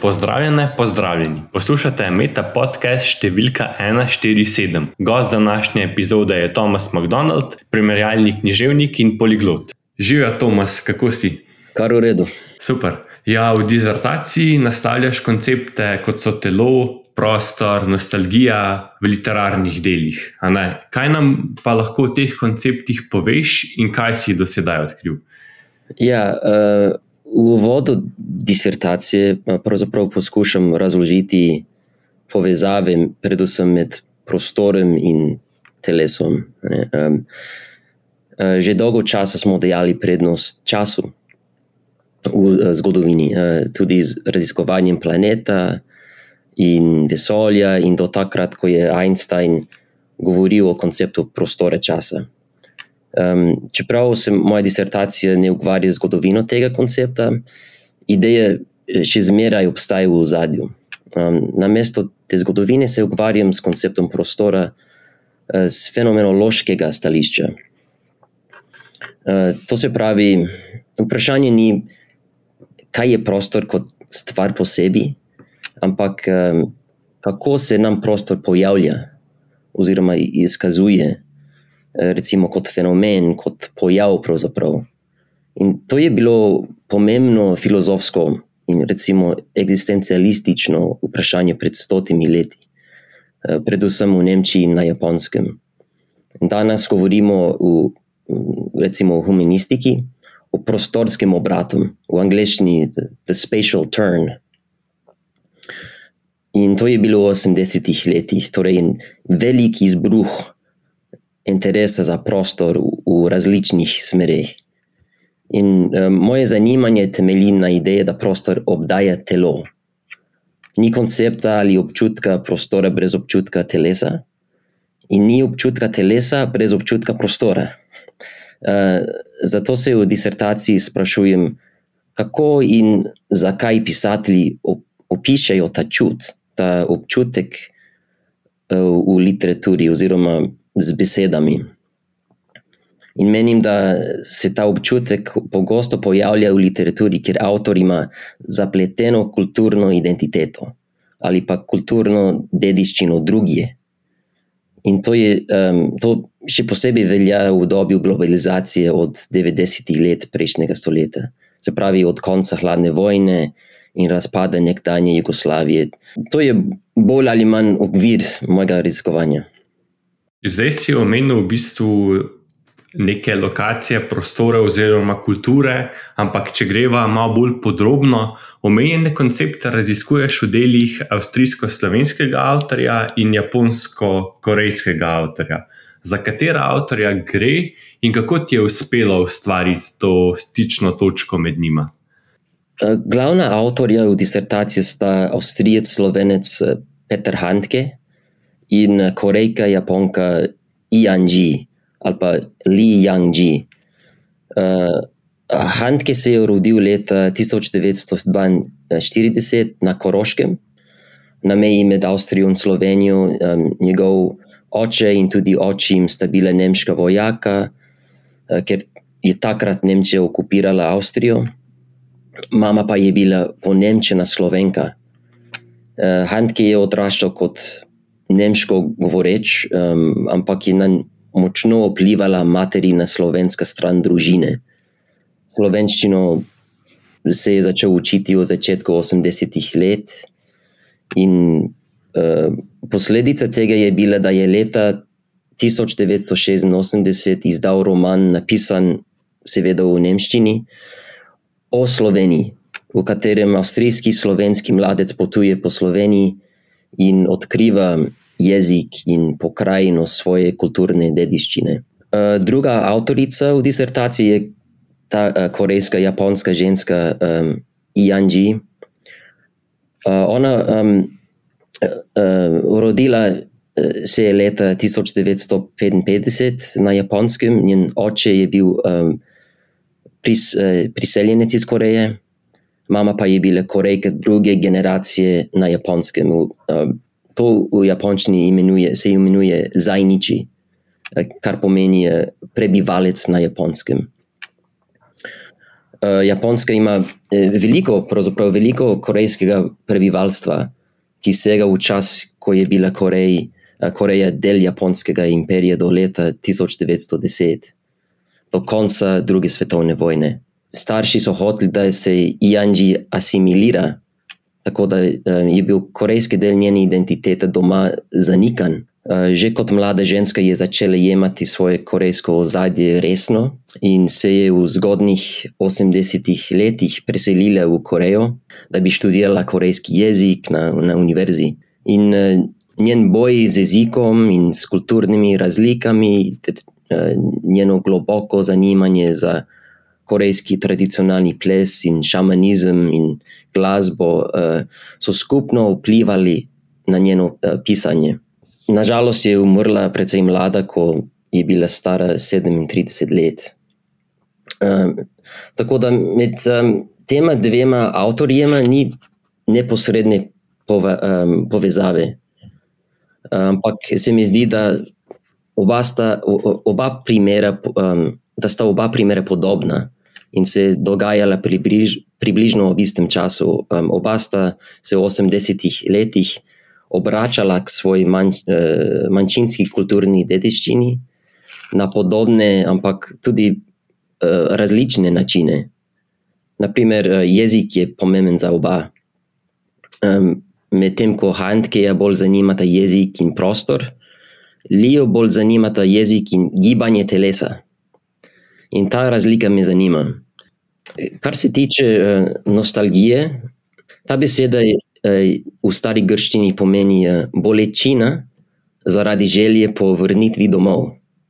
Pozdravljene, pozdravljeni. Poslušate Meta podcast številka 147. Gost današnje epizode je Thomas McDonald, primerjalni književnik in poliglot. Živijo, Thomas, kako si? Kar v redu. Super. Ja, v dizertaciji nastavljaš koncepte kot so telo, prostor, nostalgija v literarnih delih. Kaj nam pa lahko o teh konceptih poveš in kaj si do sedaj odkril? Ja, uh... V uvodu disertacije poskušam razložiti povezave, predvsem med prostorom in telesom. Um, že dolgo časa smo dajali prednost času v zgodovini, tudi z raziskovanjem planeta in vesolja, in do takrat, ko je Einstein govoril o konceptu prostora časa. Um, čeprav se moja disertacija ne ukvarja z zgodovino tega koncepta, ideje eh, še zmeraj obstajajo v zadju. Um, na mesto te zgodovine se ukvarjam s konceptom prostora uh, z fenomenološkega stališča. Uh, to se pravi, vprašanje ni, kaj je prostor kot stvar po sebi, ampak um, kako se nam prostor pojavlja oziroma izkazuje. Eh, recimo kot fenomen, kot pojav. Pravzaprav. In to je bilo pomembno filozofsko in recimo eksistencialistično vprašanje pred stotimi leti, eh, predvsem v Nemčiji in na Japonskem. Danes govorimo v, recimo, v humanistiki o prostorskem obratu, v angleščini the, the spatial turn. In to je bilo v 80-ih letih, torej velik izbruh interesa za prostor v, v različnih smerih. In um, moje zanimanje temelji na ideji, da prostor obdaja telo. Ni koncepta ali občutka prostora brez občutka telesa, in ni občutka telesa brez občutka prostora. Uh, zato se v disertaciji sprašujem, kako in zakaj pisatelji opišajo ta čut, ta občutek uh, v literaturi, oziroma z besedami. In menim, da se ta občutek pogosto pojavlja v literaturi, ker avtor ima zapleteno kulturno identiteto ali pa kulturno dediščino drugje. In to, je, um, to še posebej velja v obdobju globalizacije od 90-ih let prejšnjega stoletja, se pravi od konca hladne vojne in razpada nekdanje Jugoslavije. To je bolj ali manj okvir mojega raziskovanja. Zdaj si omenil v bistvu neke lokacije, prostore oziroma kulture, ampak če greva malo bolj podrobno, omenjene koncepte raziskuješ v delih avstrijsko-slovenskega avtorja in japonsko-korejskega avtorja. Za katera avtorja gre in kako ti je uspelo ustvariti to stično točko med njima? Eh, glavna avtorja v disertaciji sta avstrijec, slovenec eh, Peter Handke, in Korejka, Japonka, Yang ali pa Li Yangji. Uh, Handke se je rodil leta 1942 na Koroškem, na meji med Avstrijo in Slovenijo. Um, njegov oče in tudi očim sta bila nemška vojaka, uh, ker je takrat Nemčija okupirala Avstrijo, mama pa je bila ponemčena slovenka. Uh, Handke je odraščal kot nemško govoreč, um, ampak je na močno vplivala materina slovenska stran družine. Slovenščino se je začel učiti v začetku 80-ih let, in uh, posledica tega je bila, da je leta 1986 izdal roman, napisan, seveda, v nemščini, o Sloveniji, v katerem avstrijski slovenski mladec potuje po Sloveniji in odkriva jezik in pokrajino svoje kulturne dediščine. Uh, druga avtorica v disertaciji je ta uh, korejska, japonska ženska um, Yanji. Uh, ona um, uh, rodila se je leta 1955 na japonskem, njen oče je bil um, pris, uh, priseljenec iz Koreje, mama pa je bila korejka druge generacije na japonskem. Uh, to v japonščini imenuje, se imenuje zajniči, eh, kar pomeni eh, prebivalec na japonskem. uh, Japonska ima veliko, pravzaprav veliko korejskega prebivalstva, ki sega v čas, ko je bila Korej, Koreja del japonskega imperija do leta 1910, do konca druge svetovne vojne. Starši so hoteli, da se Janji asimilira, tako da uh, je bil korejski del njene identitete doma zanikan. Uh, že kot mlada ženska je začela jemati svoje korejsko ozadje resno in se je v zgodnih 80-ih letih preselila v Korejo, da bi študirala korejski jezik na, na univerzi. In uh, njen boj z jezikom in s kulturnimi razlikami, ter njeno globoko zanimanje za korejski tradicionalni ples in šamanizem in glasbo uh, so skupno vplivali na njeno uh, pisanje. Nažalost je umrla precej mlada, ko je bila stara 37 let. Um, tako da med um, tema dvema avtorjema ni neposredne pove, um, povezave. Ampak se mi zdi, da oba, sta, oba primera, um, da sta oba primera podobna in se dogajala približ, približno v istem času. Um, oba sta se v 80-ih letih obračala k svoji manj, uh, manjšinski kulturni dediščini na podobne, ampak tudi uh, različne načine. Naprimer, uh, jezik je pomemben za oba. Um, Medtem ko Handkeja bolj zanimata jezik in prostor, Lijo bolj zanimata jezik in gibanje telesa. In ta razlika me zanima. Kar se tiče uh, nostalgije, ta beseda je, uh, v stari grščini pomeni uh, bolečina zaradi želje po vrnitvi domov.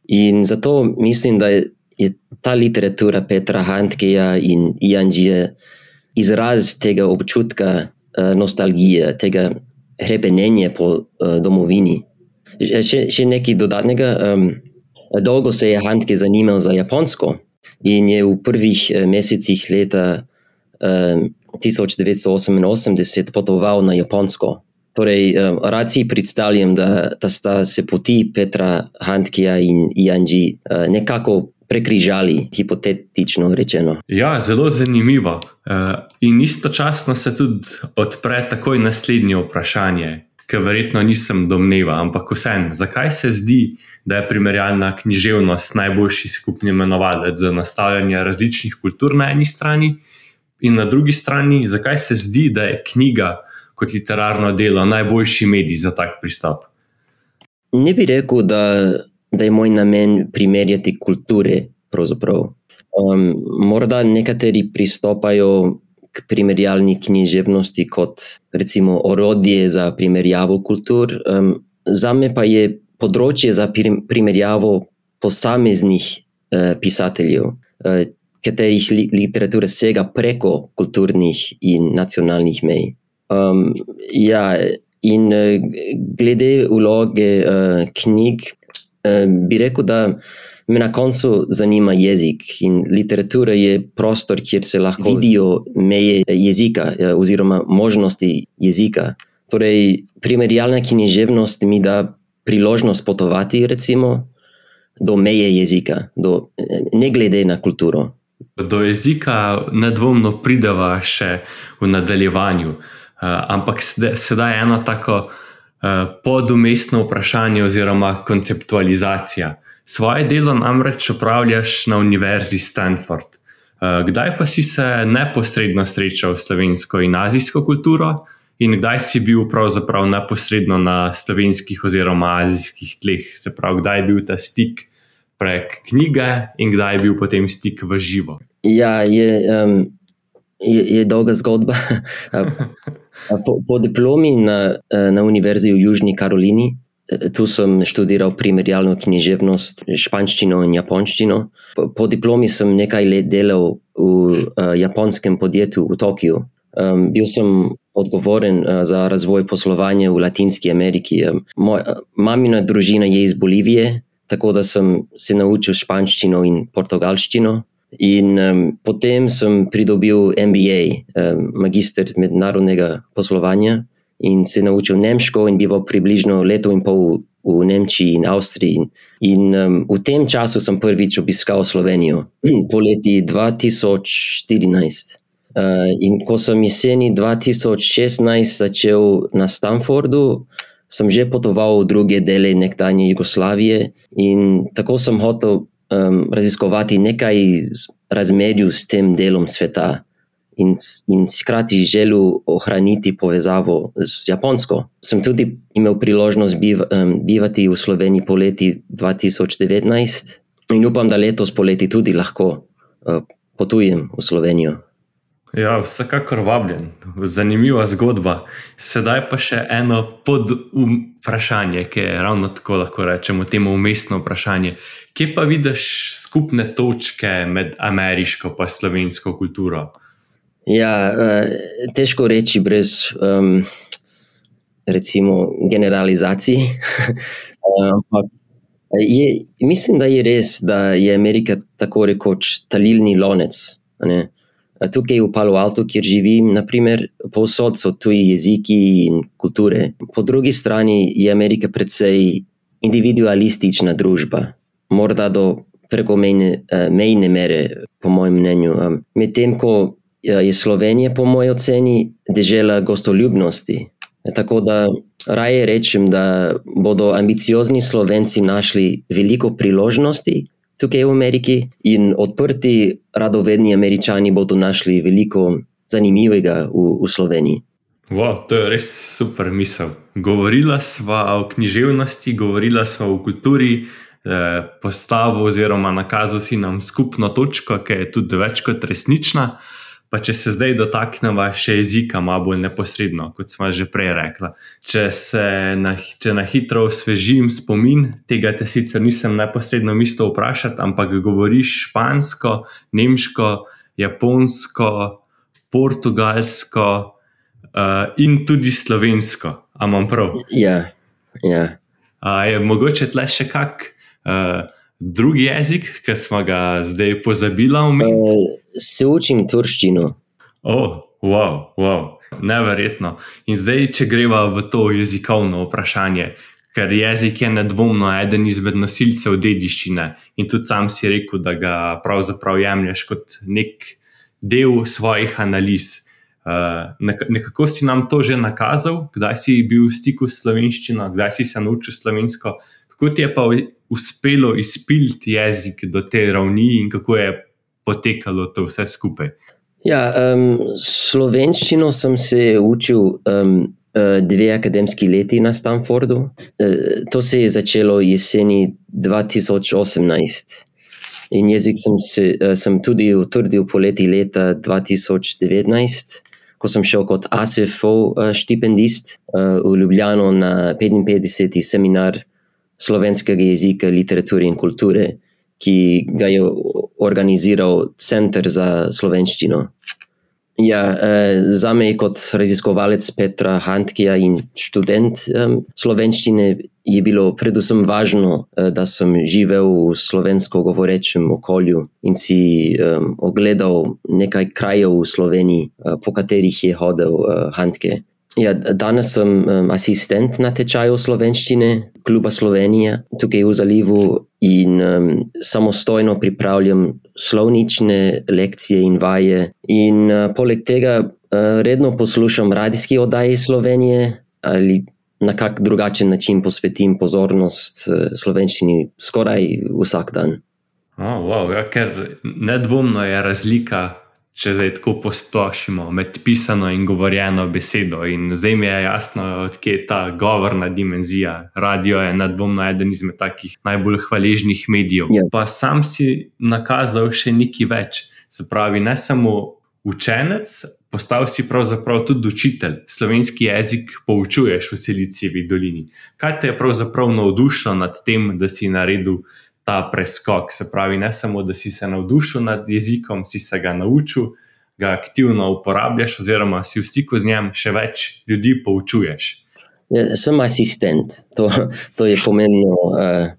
In zato mislim, da je, ta literatura Petra Handkeja in Janžije izraz tega občutka nostalgije, tega hrepenenja po domovini. Še, še nekaj dodatnega. Um, dolgo se je Handke zanimal za Japonsko in je v prvih eh, mesecih leta um, 1988 potoval na Japonsko. Torej, um, rad si predstavljam, da, da sta se poti Petra Handkeja in Janji uh, nekako prekrižali, hipotetično rečeno. Ja, zelo zanimivo. Uh, in istočasno se tudi odpre takoj naslednje vprašanje ki verjetno nisem domneval, ampak vseeno, zakaj se zdi, da je primerjalna književnost najboljši skupni imenovalec za nastavljanje različnih kultur na eni strani, in na drugi strani, zakaj se zdi, da je knjiga kot literarno delo najboljši medij za tak pristop? Ne bi rekel, da, da je moj namen primerjati kulture. Um, morda nekateri pristopajo k primerjalni književnosti kot recimo orodje za primerjavo kultur. Um, za me pa je področje za primerjavo posameznih uh, pisateljev, uh, katerih li literatura sega preko kulturnih in nacionalnih mej. Um, ja, in uh, glede vloge uh, knjig, uh, bi rekel, da me na koncu zanima jezik in literatura je prostor, kjer se lahko vidijo meje jezika ja, oziroma možnosti jezika. Torej, primerjalna književnost mi da priložnost potovati recimo, do meje jezika, do, ne glede na kulturo. Do jezika nedvomno prideva še v nadaljevanju, uh, ampak sedaj je eno tako uh, podumestno vprašanje oziroma konceptualizacija. Svoje delo namreč upravljaš na Univerzi Stanford. Eh, kdaj pa si se neposredno srečal s slovensko in azijsko kulturo, in kdaj si bil pravzaprav neposredno na slovenskih oziroma azijskih tleh? Se pravi, kdaj je bil ta stik prek knjige in kdaj je bil potem stik v živo? Ja, je, um, je, je dolga zgodba. po, po diplomi na, na Univerzi v Južni Karolini Tu sem študiral primerjalno književnost, španščino in japonščino. Po, po diplomi sem nekaj let delal v uh, japonskem podjetju v Tokiu. Um, bil sem odgovoren uh, za razvoj poslovanja v Latinski Ameriki. Um, moj, uh, mamina družina je iz Bolivije, tako da sem se naučil španščino in portugalščino. In um, potem sem pridobil MBA, um, magister mednarodnega poslovanja in se naučil nemško, in bival približno leto in pol v Nemčiji in Avstriji. In um, v tem času sem prvič obiskal Slovenijo, poleti 2014. Uh, in ko sem jeseni 2016 začel na Stanfordu, sem že potoval v druge dele nekdanje Jugoslavije in tako sem hotel um, raziskovati nekaj razmerju s tem delom sveta in, in skrati želel ohraniti povezavo z Japonsko. Sem tudi imel priložnost biv, um, bivati v Sloveniji poleti 2019 in upam, da letos poleti tudi lahko uh, potujem v Slovenijo. Ja, vsekakor vabljen, zanimiva zgodba. Sedaj pa še eno pod vprašanje, ki je ravno tako lahko rečemo temu umestno vprašanje. Kje pa vidiš skupne točke med ameriško in slovensko kulturo? Ja, eh, težko reči brez um, recimo, generalizacij. Ampak je, mislim, da je res, da je Amerika tako rekoč talilni lonec. Ne? Tukaj v Palo Alto, kjer živim, naprimer, povsod so tuji jeziki in kulture. Po drugi strani je Amerika precej individualistična družba, morda do preko mejne, eh, mejne mere, po mojem mnenju. Medtem ko je Slovenija, po moji oceni, dežela gostoljubnosti. Tako da raje rečem, da bodo ambiciozni Slovenci našli veliko priložnosti tukaj v Ameriki in odprti, radovedni američani bodo našli veliko zanimivega v, v Sloveniji. Wow, to je res super misel. Govorila sva o književnosti, govorila sva o kulturi, eh, postavo oziroma nakazal si nam skupno točko, ki je tudi več kot resnična. Pa če se zdaj dotaknemo še jezika, malo bolj neposredno, kot smo že prej rekli. Če se na, če na hitro osvežim spomin, tega te sicer nisem neposredno mislil vprašati, ampak govoriš špansko, nemško, japonsko, portugalsko uh, in tudi slovensko. Amam prav? Ja. ja. Uh, je mogoče tle še kak? Uh, drugi jezik, ki smo ga zdaj pozabili? Uh, se učim turščino. Oh, wow, wow, neverjetno. In zdaj, če greva v to jezikovno vprašanje, ker jezik je nedvomno eden izmed nosilcev dediščine in tudi sam si rekel, da ga pravzaprav jemliš kot nek del svojih analiz. Uh, nekako si nam to že nakazal, kdaj si bil v stiku s slovenščino, kdaj si se naučil slovensko, kako ti je pa uspelo izpiliti jezik do te ravni in kako je potekalo to vse skupaj? Ja, um, slovenščino sem se učil um, dve akademski leti na Stanfordu. Uh, to se je začelo jeseni 2018. In jezik sem, se, uh, sem tudi utrdil poleti leta 2019, ko sem šel kot ASFO uh, štipendist uh, v Ljubljano na 55. seminar slovenskega jezika, literature in kulture, ki ga je organiziral Center za slovenščino. Ja, eh, za me, kot raziskovalec Petra Hantkija in študent um, slovenščine, je bilo predvsem važno, uh, da sem živel v slovensko govorečem okolju in si um, ogledal nekaj krajev v Sloveniji, uh, po katerih je hodil uh, Hantke. Ja, danes sem um, asistent na tečaju slovenščine, kluba Slovenija, tukaj v Zalivu, in um, samostojno pripravljam slovnične lekcije in vaje. In uh, poleg tega uh, redno poslušam radijske oddaje Slovenije ali na kak drugačen način posvetim pozornost uh, slovenščini skoraj vsak dan. Oh, wow, ja, ker nedvomno je razlika če zdaj tako posplošimo med pisano in govorjeno besedo. In zdaj mi je jasno, odkje je ta govorna dimenzija. Radio je nedvomno eden izmed takih najbolj hvaležnih medijev. Yeah. Ja. Pa sam si nakazal še nekaj več. Se pravi, ne samo učenec, postal si pravzaprav tudi učitelj. Slovenski jezik poučuješ v Silicijevi dolini. Kaj te je pravzaprav navdušilo nad tem, da si naredil? Ta preskok. Se pravi, ne samo, da si se navdušil nad jezikom, si se ga naučil, ga aktivno uporabljaš, oziroma si v stiku z njim, še več ljudi poučuješ. Ja, sem asistent, to, to je pomembno uh,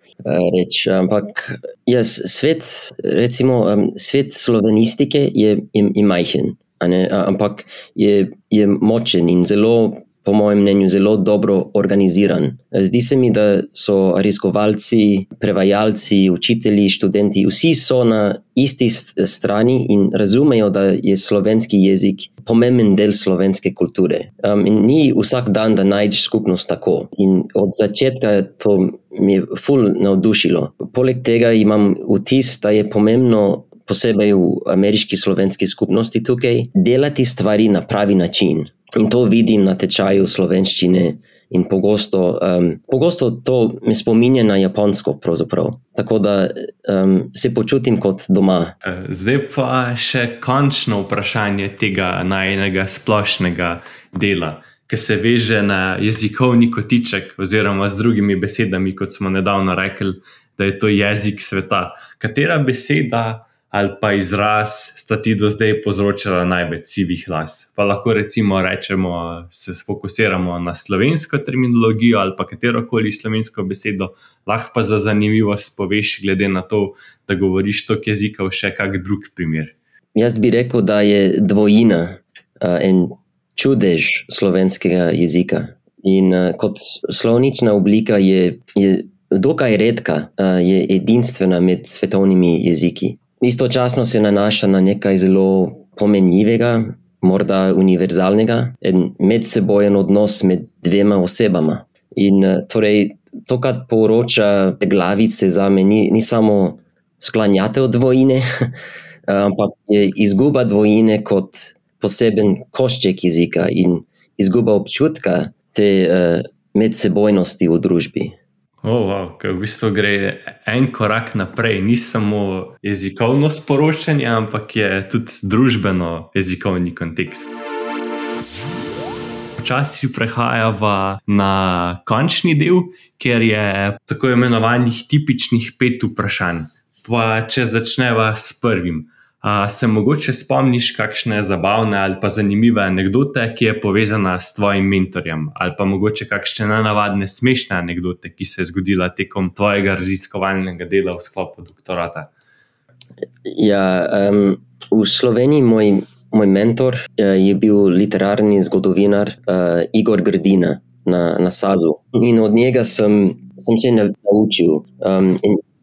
reči. Ampak jaz, svet, recimo, um, svet slovenistike je, je, je majhen, ampak je, je močen in zelo po mojem mnenju, zelo dobro organiziran. Zdi se mi, da so raziskovalci, prevajalci, učitelji, študenti, vsi so na isti strani in razumejo, da je slovenski jezik pomemben del slovenske kulture. Um, ni vsak dan, da najdeš skupnost tako. In od začetka to mi je ful navdušilo. Poleg tega imam vtis, da je pomembno. Posebej v ameriški slovenski skupnosti tukaj, delati stvari na pravi način. In to vidim na tečaju slovenščine, in pogosto, um, pogosto to me spominja na japonsko. Tako da um, se počutim kot doma. Eh, zdaj pa še končno vprašanje tega najnega splošnega dela, ki se veže na jezikovni kotiček, oziroma z drugimi besedami, kot smo nedavno rekli, da je to jezik sveta. Katera beseda? Ali pa izraz sta ti do zdaj povzročala največ sivih las. Pa lahko recimo rečemo, se fokusiramo na slovensko terminologijo ali pa katero koli slovensko besedo, lahko pa za zanimivost poveš, glede na to, da govoriš tok jezikov, še kak drug primer. Jaz bi rekel, da je dvojina uh, en čudež slovenskega jezika. In uh, kot slovnična oblika je, je dokaj redka, uh, je edinstvena med svetovnimi jeziki istočasno se nanaša na nekaj zelo pomenljivega, morda univerzalnega, in medsebojen odnos med dvema osebama. In eh, torej, to, kar poroča glavice za me, ni, ni samo sklanjate od dvojine, ampak je izguba dvojine kot poseben košček jezika in izguba občutka te uh, medsebojnosti v družbi. Oh, wow, v bistvu gre en korak naprej, ni samo jezikovno sporočanje, ampak je tudi družbeno jezikovni kontekst. Počasi prehajamo na končni del, ker je tako imenovanih tipičnih pet vprašanj. Pa če začneva s prvim. Se mogoče spomniš kakšne zabavne ali pa zanimive anekdote, ki je povezana s tvojim mentorjem, ali pa mogoče kakšne nenavadne smešne anekdote, ki se je zgodila tekom tvojega raziskovalnega dela v sklopu doktorata? Ja, um, v Sloveniji moj, moj mentor uh, je bil literarni zgodovinar uh, Igor Grdina na, na Sazu. In od njega sem, sem se naučil. Um,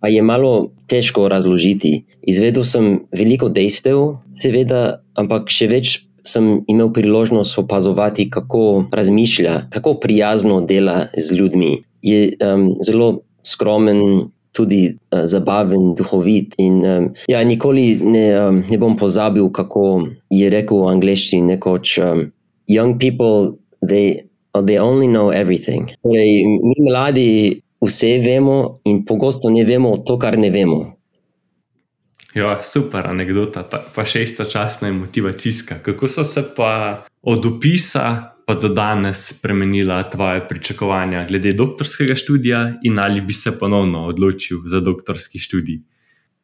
Pa je malo težko razložiti. Izvedel sem veliko dejstev, seveda, ampak še več sem imel priložnost opazovati, kako razmišlja, kako prijazno dela z ljudmi. Je um, zelo skromen, tudi uh, zabaven, duhovit. In, um, ja, nikoli ne, um, ne bom pozabil, kako je rekel v angleščini nekoč: um, Young people, they, they only know everything. Torej, mi mladi vse vemo, in pogosto ne vemo to, kar ne vemo. Ja, super anekdota, pa še istočasno je motivacijska. Kako so se pa od opisa pa do danes spremenila tvoje pričakovanja glede doktorskega študija, in ali bi se ponovno odločil za doktorski študij?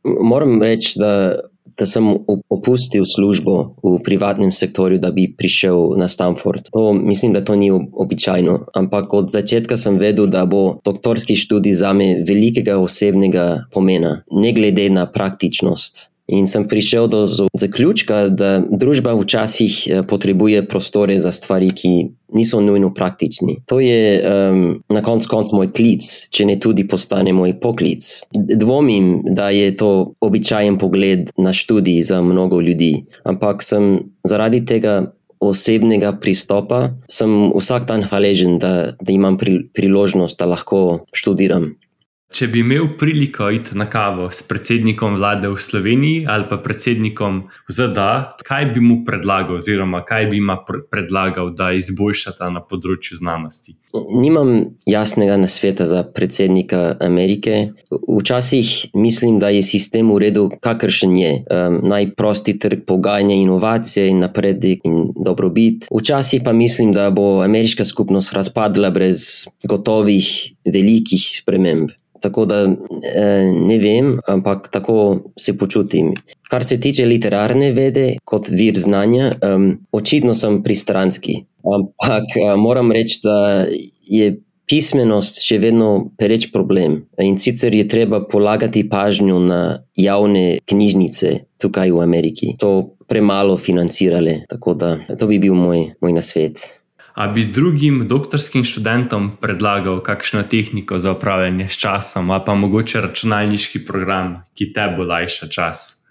Moram reči, da da sem opustil službo v privatnem sektorju, da bi prišel na Stanford. To, mislim, da to ni običajno. Ampak od začetka sem vedel, da bo doktorski študij za me velikega osebnega pomena, ne glede na praktičnost. In sem prišel do zaključka, da družba včasih eh, potrebuje prostore za stvari, ki niso nujno praktični. To je um, na koncu konc moj klic, če ne tudi postane moj poklic. Dvomim, da je to običajen pogled na študij za mnogo ljudi, ampak sem zaradi tega. Osebnega pristopa sem vsak dan hvaležen, da, da imam pri, priložnost, da lahko študiram. Če bi imel priliko iti na kavo s predsednikom vlade v Sloveniji ali pa predsednikom ZDA, kaj bi mu predlagal, oziroma kaj bi jim predlagal, da izboljšata na področju znanosti? Nimam jasnega nasveta za predsednika Amerike. Včasih mislim, da je sistem v redu, kakršen je. Um, najprosti trg pogajanja inovacije in napredek in dobrobit. Včasih pa mislim, da bo ameriška skupnost razpadla brez gotovih, velikih sprememb. Tako da eh, ne vem, ampak tako se počutim. Kar se tiče literarne vede, kot vir znanja, um, očitno sem pristranski. Ampak uh, moram reči, da je pismenost še vedno pereč problem. In sicer je treba polagati pažnjo na javne knjižnice tukaj v Ameriki. To premalo financirale, tako da to bi bil moj, moj nasvet. A bi drugim doktorskim študentom predlagal kakšno tehniko za upravljanje s časom, ali pa mogoče računalniški program, ki te bo lajša čas?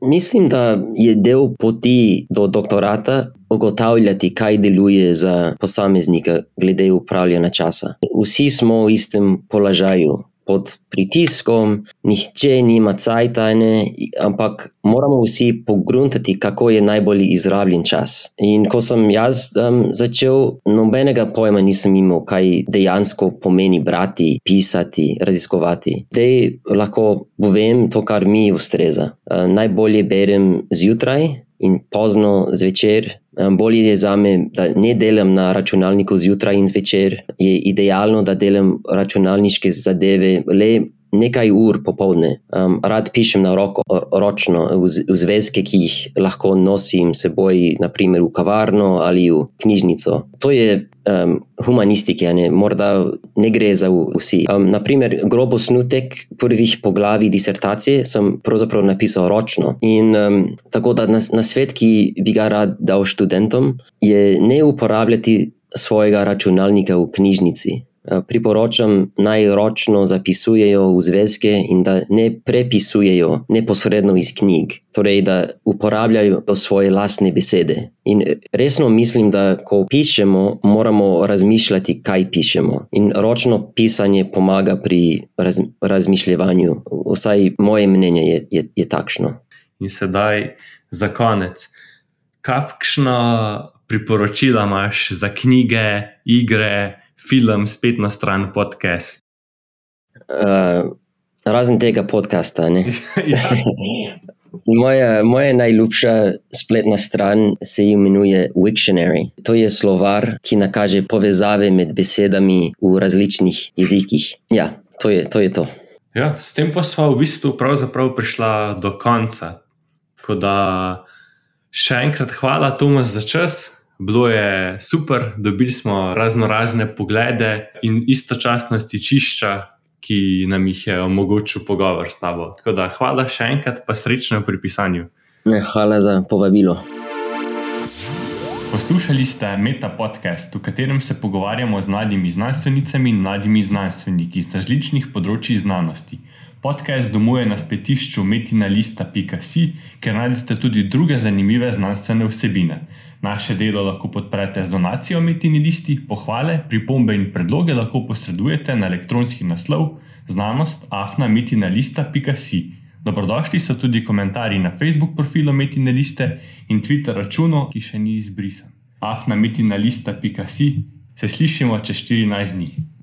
Mislim, da je del poti do doktorata ugotavljati, kaj deluje za posameznika, glede upravljanja časa. Vsi smo v istem položaju, pod pritiskom, nihče nima cajtane, ampak moramo vsi pogruntati, kako je najbolj izrabljen čas. In ko sem jaz um, začel, nobenega pojma nisem imel, kaj dejansko pomeni brati, pisati, raziskovati. Zdaj lahko povem to, kar mi ustreza. Uh, najbolje berem zjutraj in pozno zvečer. Bolje je za me, da ne delam na računalniku zjutraj in zvečer. Je idealno, da delam računalniške zadeve le nekaj ur popoldne. Um, rad pišem na roko, ročno, v, zvezke, ki jih lahko nosim seboj, naprimer v kavarno ali v knjižnico. To je um, humanistika, ne? morda ne gre za vsi. Um, naprimer, grobo snutek prvih poglavij disertacije sem pravzaprav napisal ročno. In um, tako da na, na svet, ki bi ga rad dal študentom, je ne uporabljati svojega računalnika v knjižnici. Eh, priporočam naj ročno zapisujejo v zvezke in da ne prepisujejo neposredno iz knjig, torej da uporabljajo svoje lastne besede. In resno mislim, da ko pišemo, moramo razmišljati, kaj pišemo. In ročno pisanje pomaga pri raz, razmišljanju, vsaj moje mnenje je, je, je takšno. In sedaj za konec. Kakšno priporočila imaš za knjige, igre? Film, spet na stran podcast. Uh, razen tega podcasta. ja. moja, moja najljubša spletna stran se imenuje Wiktionary. To je slovar, ki nakaže povezave med besedami v različnih jezikih. Ja, to je to. Je to. Ja, s tem pa smo v bistvu prišli do konca. Tako da še enkrat hvala, Tomas, za čas bilo je super, dobili smo razno razne poglede in istočasno stičišča, ki nam jih je omogočil pogovor s tabo. Tako da hvala še enkrat, pa srečno pri pisanju. Hvala za povabilo. Poslušali ste Meta podcast, v katerem se pogovarjamo z mladimi znanstvenicami in mladimi znanstveniki iz različnih področji znanosti. Podcast domuje na spletišču metinalista.com, kjer najdete tudi druge zanimive znanstvene vsebine. Naše delo lahko podprete z donacijo Metini listi, pohvale, pripombe in predloge lahko posredujete na elektronski naslov znanost afnametinalista.com. Dobrodošli so tudi komentarji na Facebook profilu Metine liste in Twitter računu, ki še ni izbrisan. afnametinalista.com. Se slišimo čez 14 dni.